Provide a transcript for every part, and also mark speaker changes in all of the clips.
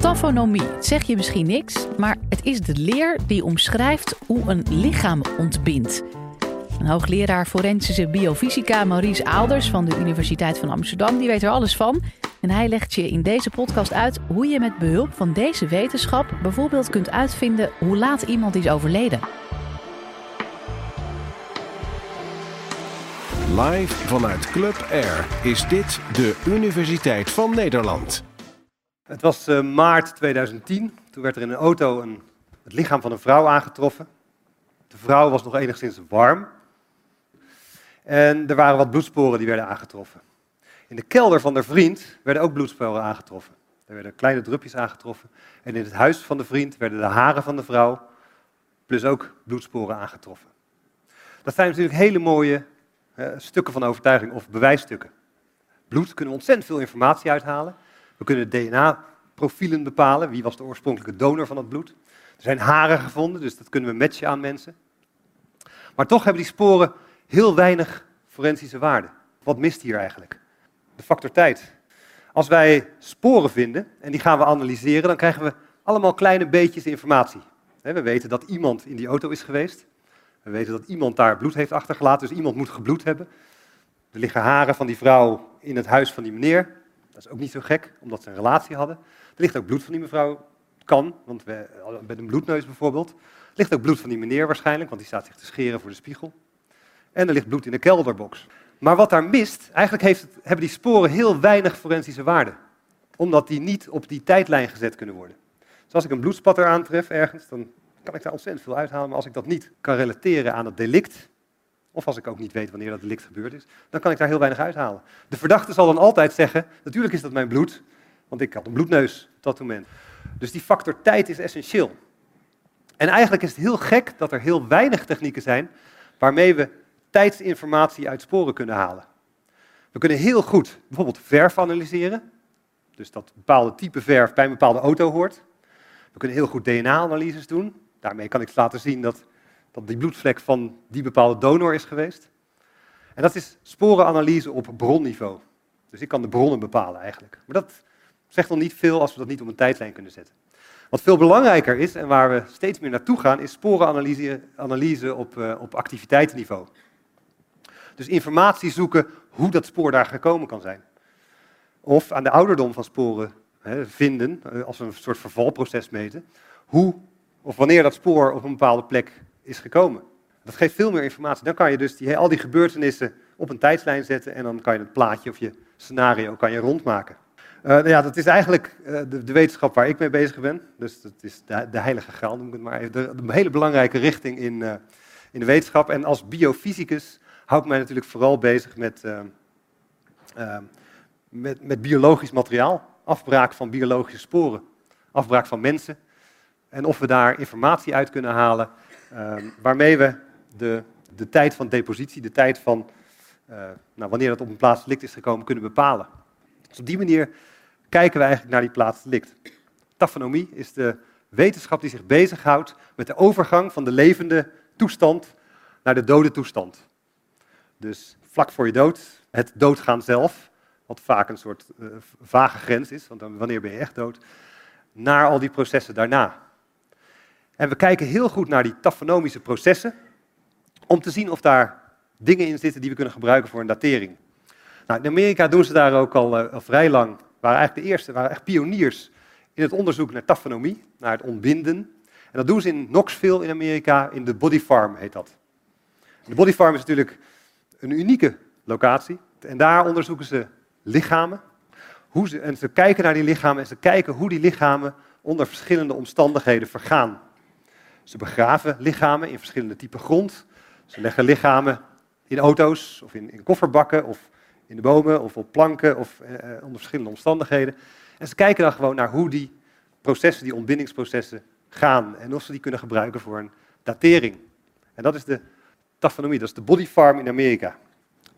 Speaker 1: Taphonomie, het zeg je misschien niks, maar het is de leer die omschrijft hoe een lichaam ontbindt. Een hoogleraar forensische biofysica, Maurice Aalders van de Universiteit van Amsterdam, die weet er alles van. En hij legt je in deze podcast uit hoe je met behulp van deze wetenschap bijvoorbeeld kunt uitvinden hoe laat iemand is overleden.
Speaker 2: Live vanuit Club Air is dit de Universiteit van Nederland.
Speaker 3: Het was uh, maart 2010. Toen werd er in een auto een, het lichaam van een vrouw aangetroffen. De vrouw was nog enigszins warm. En er waren wat bloedsporen die werden aangetroffen. In de kelder van de vriend werden ook bloedsporen aangetroffen. Er werden kleine drupjes aangetroffen. En in het huis van de vriend werden de haren van de vrouw, plus ook bloedsporen aangetroffen. Dat zijn natuurlijk hele mooie uh, stukken van overtuiging of bewijsstukken. Bloed kunnen we ontzettend veel informatie uithalen. We kunnen DNA-profielen bepalen. Wie was de oorspronkelijke donor van het bloed? Er zijn haren gevonden, dus dat kunnen we matchen aan mensen. Maar toch hebben die sporen heel weinig forensische waarde. Wat mist hier eigenlijk? De factor tijd. Als wij sporen vinden en die gaan we analyseren, dan krijgen we allemaal kleine beetjes informatie. We weten dat iemand in die auto is geweest. We weten dat iemand daar bloed heeft achtergelaten, dus iemand moet gebloed hebben. Er liggen haren van die vrouw in het huis van die meneer. Dat is ook niet zo gek, omdat ze een relatie hadden. Er ligt ook bloed van die mevrouw, kan, want we, met een bloedneus bijvoorbeeld. Er ligt ook bloed van die meneer waarschijnlijk, want die staat zich te scheren voor de spiegel. En er ligt bloed in de kelderbox. Maar wat daar mist, eigenlijk heeft het, hebben die sporen heel weinig forensische waarde. Omdat die niet op die tijdlijn gezet kunnen worden. Dus als ik een bloedspatter aantref ergens, dan kan ik daar ontzettend veel uithalen. Maar als ik dat niet kan relateren aan het delict, of als ik ook niet weet wanneer dat delict gebeurd is, dan kan ik daar heel weinig uithalen. De verdachte zal dan altijd zeggen, natuurlijk is dat mijn bloed, want ik had een bloedneus op dat moment. Dus die factor tijd is essentieel. En eigenlijk is het heel gek dat er heel weinig technieken zijn waarmee we tijdsinformatie uit sporen kunnen halen. We kunnen heel goed bijvoorbeeld verf analyseren, dus dat bepaalde type verf bij een bepaalde auto hoort. We kunnen heel goed DNA-analyses doen. Daarmee kan ik laten zien dat, dat die bloedvlek van die bepaalde donor is geweest. En dat is sporenanalyse op bronniveau. Dus ik kan de bronnen bepalen eigenlijk. Maar dat zegt nog niet veel als we dat niet op een tijdlijn kunnen zetten. Wat veel belangrijker is en waar we steeds meer naartoe gaan, is sporenanalyse analyse op, uh, op activiteitenniveau. Dus informatie zoeken hoe dat spoor daar gekomen kan zijn. Of aan de ouderdom van sporen hè, vinden, eh, als we een soort vervalproces meten, hoe of wanneer dat spoor op een bepaalde plek is gekomen. Dat geeft veel meer informatie. Dan kan je dus die, al die gebeurtenissen op een tijdslijn zetten en dan kan je het plaatje of je scenario kan je rondmaken. Uh, ja, dat is eigenlijk uh, de, wetenschap waar ik mee bezig ben. Dus dat is de, heilige graal, noem ik het maar even. De, de hele belangrijke richting in, uh, in de wetenschap. En als biofysicus hou ik mij natuurlijk vooral bezig met, met, met biologisch materiaal. Afbraak van biologische sporen. Afbraak van mensen. En of we daar informatie uit kunnen halen waarmee we de, de tijd van depositie, de tijd van nou, wanneer dat op een plaats licht is gekomen, kunnen bepalen. Dus op die manier kijken we eigenlijk naar die plaats delict. Taphonomie is de wetenschap die zich bezighoudt met de overgang van de levende toestand naar de dode toestand. Dus vlak voor je dood, het doodgaan zelf, wat vaak een soort uh, vage grens is, want wanneer ben je echt dood, naar al die processen daarna. En we kijken heel goed naar die taphonomische processen, om te zien of daar dingen in zitten die we kunnen gebruiken voor een datering. Nou, in Amerika doen ze daar ook al, uh, al vrij lang waren eigenlijk de eerste, waren echt pioniers in het onderzoek naar taphonomie, naar het ontbinden. En dat doen ze in Knoxville in Amerika, in de Body Farm heet dat. De Body Farm is natuurlijk een unieke locatie. En daar onderzoeken ze lichamen. Hoe ze, en ze kijken naar die lichamen en ze kijken hoe die lichamen onder verschillende omstandigheden vergaan. Ze begraven lichamen in verschillende typen grond. Ze leggen lichamen in auto's of in, in kofferbakken of in de bomen of op planken of eh, eh, onder verschillende omstandigheden. En ze kijken dan gewoon naar hoe die processen, die ontbindingsprocessen gaan en of ze die kunnen gebruiken voor een datering. En dat is de taphonomie, dat is de body farm in Amerika.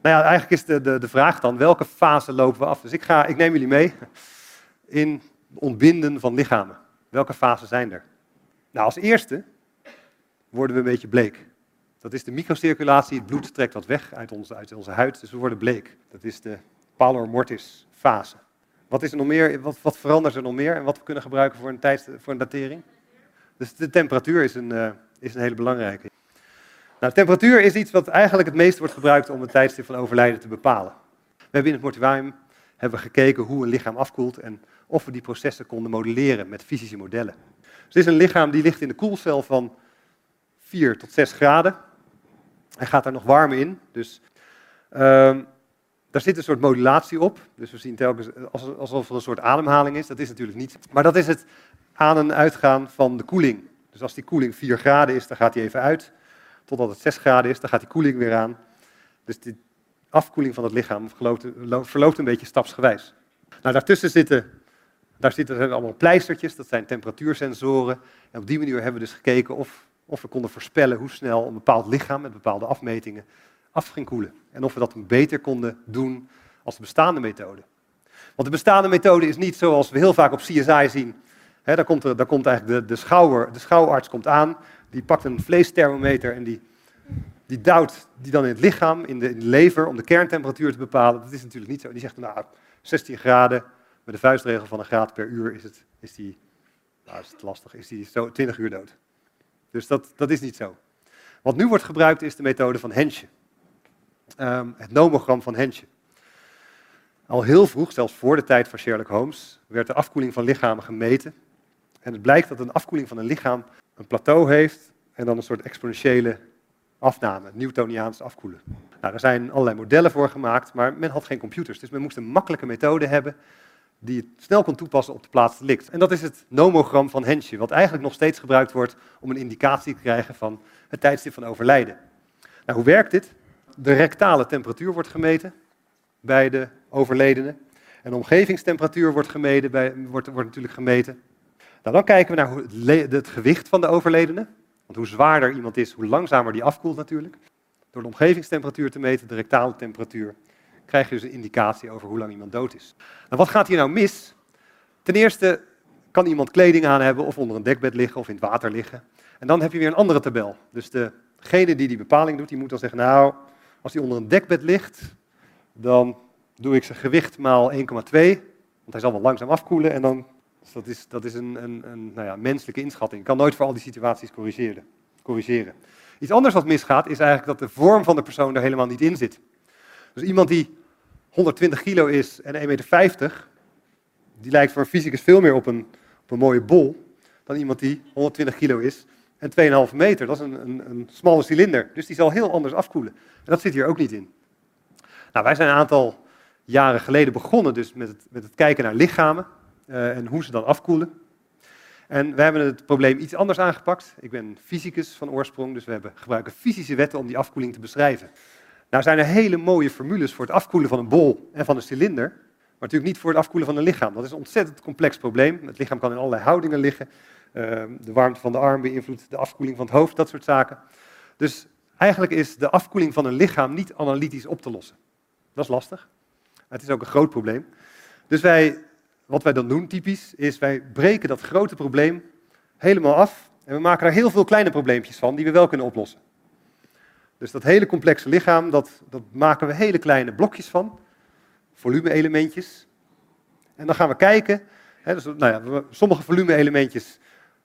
Speaker 3: Nou ja, eigenlijk is de, de, de vraag dan, welke fase lopen we af? Dus ik, ga, ik neem jullie mee in ontbinden van lichamen. Welke fasen zijn er? Nou, als eerste worden we een beetje bleek. Dat is de microcirculatie. Het bloed trekt wat weg uit onze, uit onze huid, dus we worden bleek. Dat is de pallor mortis fase. Wat, is er nog meer, wat, wat verandert er nog meer en wat we kunnen gebruiken voor een, tijds, voor een datering? Dus de temperatuur is een, uh, is een hele belangrijke. Nou, temperatuur is iets wat eigenlijk het meest wordt gebruikt om het tijdstip van overlijden te bepalen. We hebben in het mortuarium hebben gekeken hoe een lichaam afkoelt en of we die processen konden modelleren met fysische modellen. Dus dit is een lichaam die ligt in de koelcel van 4 tot 6 graden. Hij gaat daar nog warm in, dus um, daar zit een soort modulatie op. Dus we zien telkens alsof er een soort ademhaling is. Dat is natuurlijk niet. Maar dat is het aan- en uitgaan van de koeling. Dus als die koeling 4 graden is, dan gaat die even uit. Totdat het 6 graden is, dan gaat die koeling weer aan. Dus de afkoeling van het lichaam verloopt een beetje stapsgewijs. Nou, daartussen zitten, daar zitten allemaal pleistertjes, dat zijn temperatuursensoren. En op die manier hebben we dus gekeken of, of we konden voorspellen hoe snel een bepaald lichaam met bepaalde afmetingen af ging koelen. En of we dat beter konden doen als de bestaande methode. Want de bestaande methode is niet zoals we heel vaak op CSI zien. He, daar, komt er, daar komt eigenlijk de, de, schouwer, de schouwarts komt aan, die pakt een vleesthermometer en die, die duwt die dan in het lichaam, in de, in de lever, om de kerntemperatuur te bepalen. Dat is natuurlijk niet zo. Die zegt, nou, 16 graden, met de vuistregel van een graad per uur is, het, is die, nou is het lastig, is die zo 20 uur dood. Dus dat, dat is niet zo. Wat nu wordt gebruikt is de methode van Hensje. Ehm, het nomogram van Hensje. Al heel vroeg, zelfs voor de tijd van Sherlock Holmes, werd de afkoeling van lichamen gemeten. En het blijkt dat een afkoeling van een lichaam een plateau heeft en dan een soort exponentiële afname, Newtoniaans afkoelen. Nou, er zijn allerlei modellen voor gemaakt, maar men had geen computers. Dus men moest een makkelijke methode hebben die het snel kon toepassen op de plaats licht. En dat is het nomogram van Hensje, wat eigenlijk nog steeds gebruikt wordt om een indicatie te krijgen van het tijdstip van overlijden. Nou, hoe werkt dit? De rectale temperatuur wordt gemeten bij de overledene. En de omgevingstemperatuur wordt, gemeten bij, wordt, wordt natuurlijk gemeten. Nou, dan kijken we naar het gewicht van de overledene. Want hoe zwaarder iemand is, hoe langzamer die afkoelt natuurlijk. Door de omgevingstemperatuur te meten, de rectale temperatuur, krijg je dus een indicatie over hoe lang iemand dood is. Nou, wat gaat hier nou mis? Ten eerste kan iemand kleding aan hebben of onder een dekbed liggen of in het water liggen. En dan heb je weer een andere tabel. Dus degene die die bepaling doet, die moet dan zeggen, nou, als hij onder een dekbed ligt, dan doe ik zijn gewicht maal 1,2, want hij zal wel langzaam afkoelen en dan, dus dat is, dat is een, een, een nou ja, menselijke inschatting. Ik kan nooit voor al die situaties corrigeren, corrigeren. Iets anders wat misgaat is eigenlijk dat de vorm van de persoon er helemaal niet in zit. Dus iemand die 120 kilo is en 1,50 meter, die lijkt voor een fysicus veel meer op een, op een mooie bol dan iemand die 120 kilo is en 2,5 meter. Dat is een, een, een smalle cilinder, dus die zal heel anders afkoelen. En dat zit hier ook niet in. Nou, wij zijn een aantal jaren geleden begonnen dus met het, met het kijken naar lichamen uh, en hoe ze dan afkoelen. En we hebben het probleem iets anders aangepakt. Ik ben fysicus van oorsprong, dus we hebben, gebruiken fysische wetten om die afkoeling te beschrijven. Nou zijn er hele mooie formules voor het afkoelen van een bol en van een cilinder, maar natuurlijk niet voor het afkoelen van een lichaam. Dat is een ontzettend complex probleem. Het lichaam kan in allerlei houdingen liggen. Uh, de warmte van de arm beïnvloedt de afkoeling van het hoofd, dat soort zaken. Dus Eigenlijk is de afkoeling van een lichaam niet analytisch op te lossen. Dat is lastig. Het is ook een groot probleem. Dus wij, wat wij dan doen, typisch, is wij breken dat grote probleem helemaal af. En we maken er heel veel kleine probleempjes van die we wel kunnen oplossen. Dus dat hele complexe lichaam, dat, dat maken we hele kleine blokjes van. Volume-elementjes. En dan gaan we kijken. Hè, dus, nou ja, sommige volume-elementjes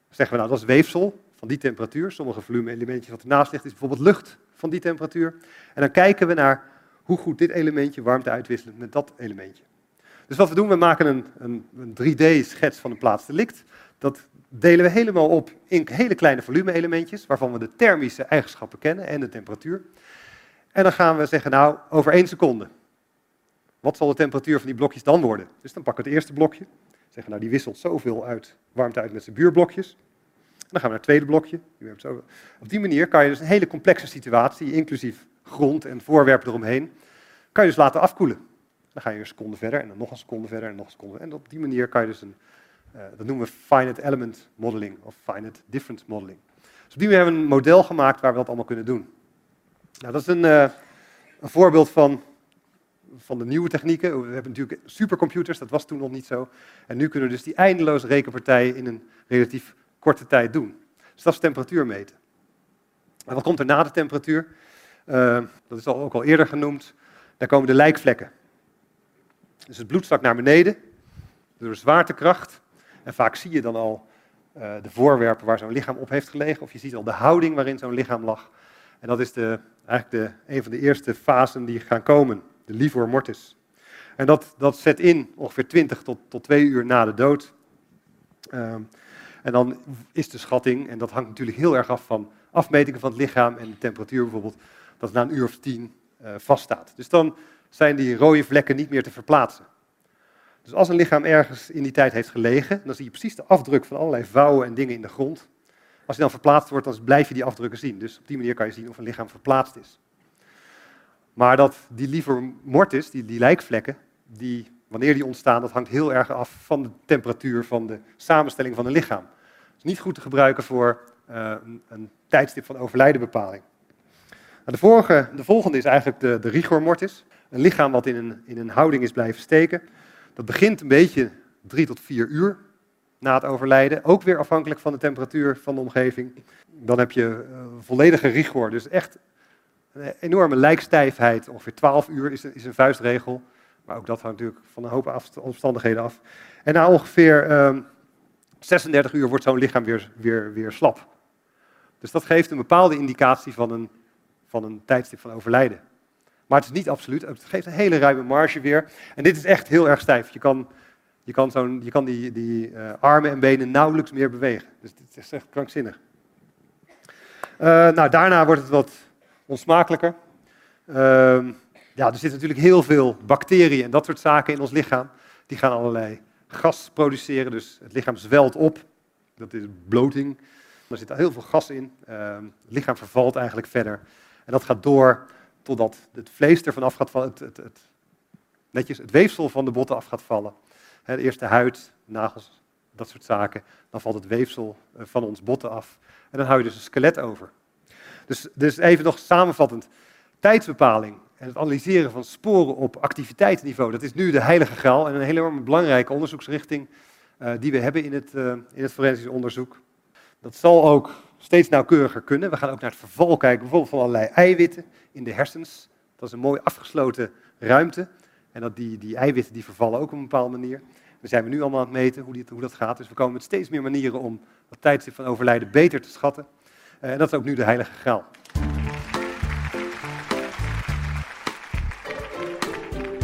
Speaker 3: zeggen we nou dat is weefsel van die temperatuur. Sommige volume-elementjes wat ernaast ligt is bijvoorbeeld lucht van die temperatuur. En dan kijken we naar hoe goed dit elementje warmte uitwisselt met dat elementje. Dus wat we doen, we maken een, een, een 3D-schets van een plaatsdelict. Dat delen we helemaal op in hele kleine volume-elementjes, waarvan we de thermische eigenschappen kennen en de temperatuur. En dan gaan we zeggen, nou, over één seconde, wat zal de temperatuur van die blokjes dan worden? Dus dan pakken we het eerste blokje, zeggen, nou, die wisselt zoveel uit, warmte uit met zijn buurblokjes. Dan gaan we naar het tweede blokje. Op die manier kan je dus een hele complexe situatie, inclusief grond en voorwerpen eromheen, kan je dus laten afkoelen. Dan ga je een seconde verder en dan nog een seconde verder en nog een seconde. En op die manier kan je dus een, dat noemen we finite element modeling of finite difference modeling. Dus op die manier hebben we een model gemaakt waar we dat allemaal kunnen doen. Nou, dat is een, uh, een voorbeeld van, van de nieuwe technieken. We hebben natuurlijk supercomputers, dat was toen nog niet zo. En nu kunnen we dus die eindeloze rekenpartijen in een relatief korte tijd doen. Dus dat is temperatuur meten. En wat komt er na de temperatuur? Uh, dat is al, ook al eerder genoemd. Daar komen de lijkvlekken. Dus het bloed zakt naar beneden. door de zwaartekracht. En vaak zie je dan al uh, de voorwerpen waar zo'n lichaam op heeft gelegen, of je ziet al de houding waarin zo'n lichaam lag. En dat is de, eigenlijk de, een van de eerste fasen die gaan komen, de livor mortis. En dat, dat zet in ongeveer 20 tot, tot 2 uur na de dood. Uh, en dan is de schatting, en dat hangt natuurlijk heel erg af van afmetingen van het lichaam en de temperatuur bijvoorbeeld, dat na een uur of tien uh, vaststaat. Dus dan zijn die rode vlekken niet meer te verplaatsen. Dus als een lichaam ergens in die tijd heeft gelegen, dan zie je precies de afdruk van allerlei vouwen en dingen in de grond. Als die dan verplaatst wordt, dan blijf je die afdrukken zien. Dus op die manier kan je zien of een lichaam verplaatst is. Maar dat die liever mortis, die, die lijkvlekken, die, wanneer die ontstaan, dat hangt heel erg af van de temperatuur, van de samenstelling van een lichaam. Het is niet goed te gebruiken voor uh, een, tijdstip van overlijdenbepaling. Nou, de, de volgende is eigenlijk de, de rigor mortis. Een lichaam wat in een, in een houding is blijven steken. Dat begint een beetje drie tot vier uur na het overlijden. Ook weer afhankelijk van de temperatuur van de omgeving. Dan heb je uh, volledige rigor. Dus echt een enorme lijkstijfheid. Ongeveer 12 uur is, een vuistregel. Maar ook dat hangt natuurlijk van een hoop omstandigheden af. En na ongeveer uh, 36 uur wordt zo'n lichaam weer, weer, weer slap. Dus dat geeft een bepaalde indicatie van een, van een tijdstip van overlijden. Maar het is niet absoluut. Het geeft een hele ruime marge weer. En dit is echt heel erg stijf. Je kan, je kan, zo'n, je kan die, die uh, armen en benen nauwelijks meer bewegen. Dus het is echt krankzinnig. Uh, nou, daarna wordt het wat onsmakelijker. Uh, ja, er zitten natuurlijk heel veel bacteriën en dat soort zaken in ons lichaam. Die gaan allerlei gas produceren, dus het lichaam zwelt op. Dat is bloting. Er zit heel veel gas in. het lichaam vervalt eigenlijk verder. En dat gaat door totdat het vlees ervan af gaat vallen, het, het, het, netjes het weefsel van de botten af gaat vallen. He, eerst de huid, nagels, dat soort zaken. Dan valt het weefsel eh, van ons botten af. En dan hou je dus een skelet over. Dus, dus even nog samenvattend. Tijdsbepaling en het analyseren van sporen op activiteitsniveau, dat is nu de heilige graal en een hele belangrijke onderzoeksrichting uh, die we hebben in het, uh, in het forensisch onderzoek. Dat zal ook steeds nauwkeuriger kunnen. We gaan ook naar het verval kijken, bijvoorbeeld van allerlei eiwitten in de hersens. Dat is een mooi afgesloten ruimte. En dat die, die eiwitten die vervallen ook op een bepaalde manier. We zijn we nu allemaal aan het meten hoe, hoe dat gaat. Dus we komen met steeds meer manieren om het tijdstip van overlijden beter te schatten. Uh, en dat is ook nu de heilige graal.